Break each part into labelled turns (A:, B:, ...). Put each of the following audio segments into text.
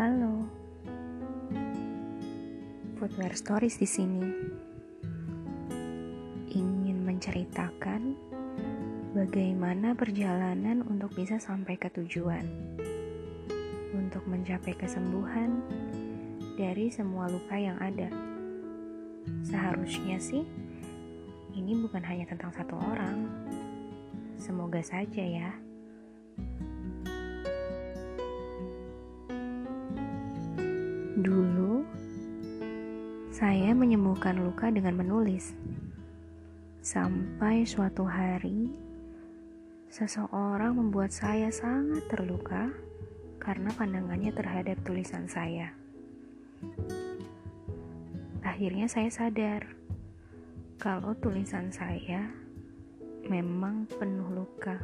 A: Halo. Footwear Stories di sini. Ingin menceritakan bagaimana perjalanan untuk bisa sampai ke tujuan. Untuk mencapai kesembuhan dari semua luka yang ada. Seharusnya sih ini bukan hanya tentang satu orang. Semoga saja ya. Dulu, saya menyembuhkan luka dengan menulis. Sampai suatu hari, seseorang membuat saya sangat terluka karena pandangannya terhadap tulisan saya. Akhirnya saya sadar kalau tulisan saya memang penuh luka.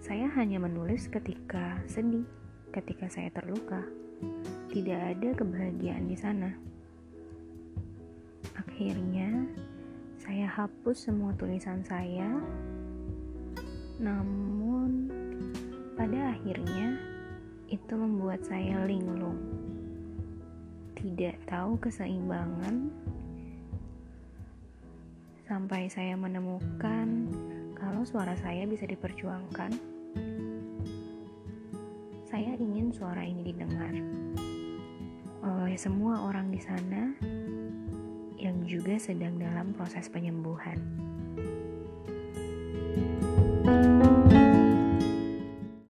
A: Saya hanya menulis ketika sedih, ketika saya terluka. Tidak ada kebahagiaan di sana. Akhirnya, saya hapus semua tulisan saya. Namun, pada akhirnya itu membuat saya linglung. Tidak tahu keseimbangan sampai saya menemukan kalau suara saya bisa diperjuangkan. Saya ingin suara ini didengar oleh semua orang di sana yang juga sedang dalam proses penyembuhan.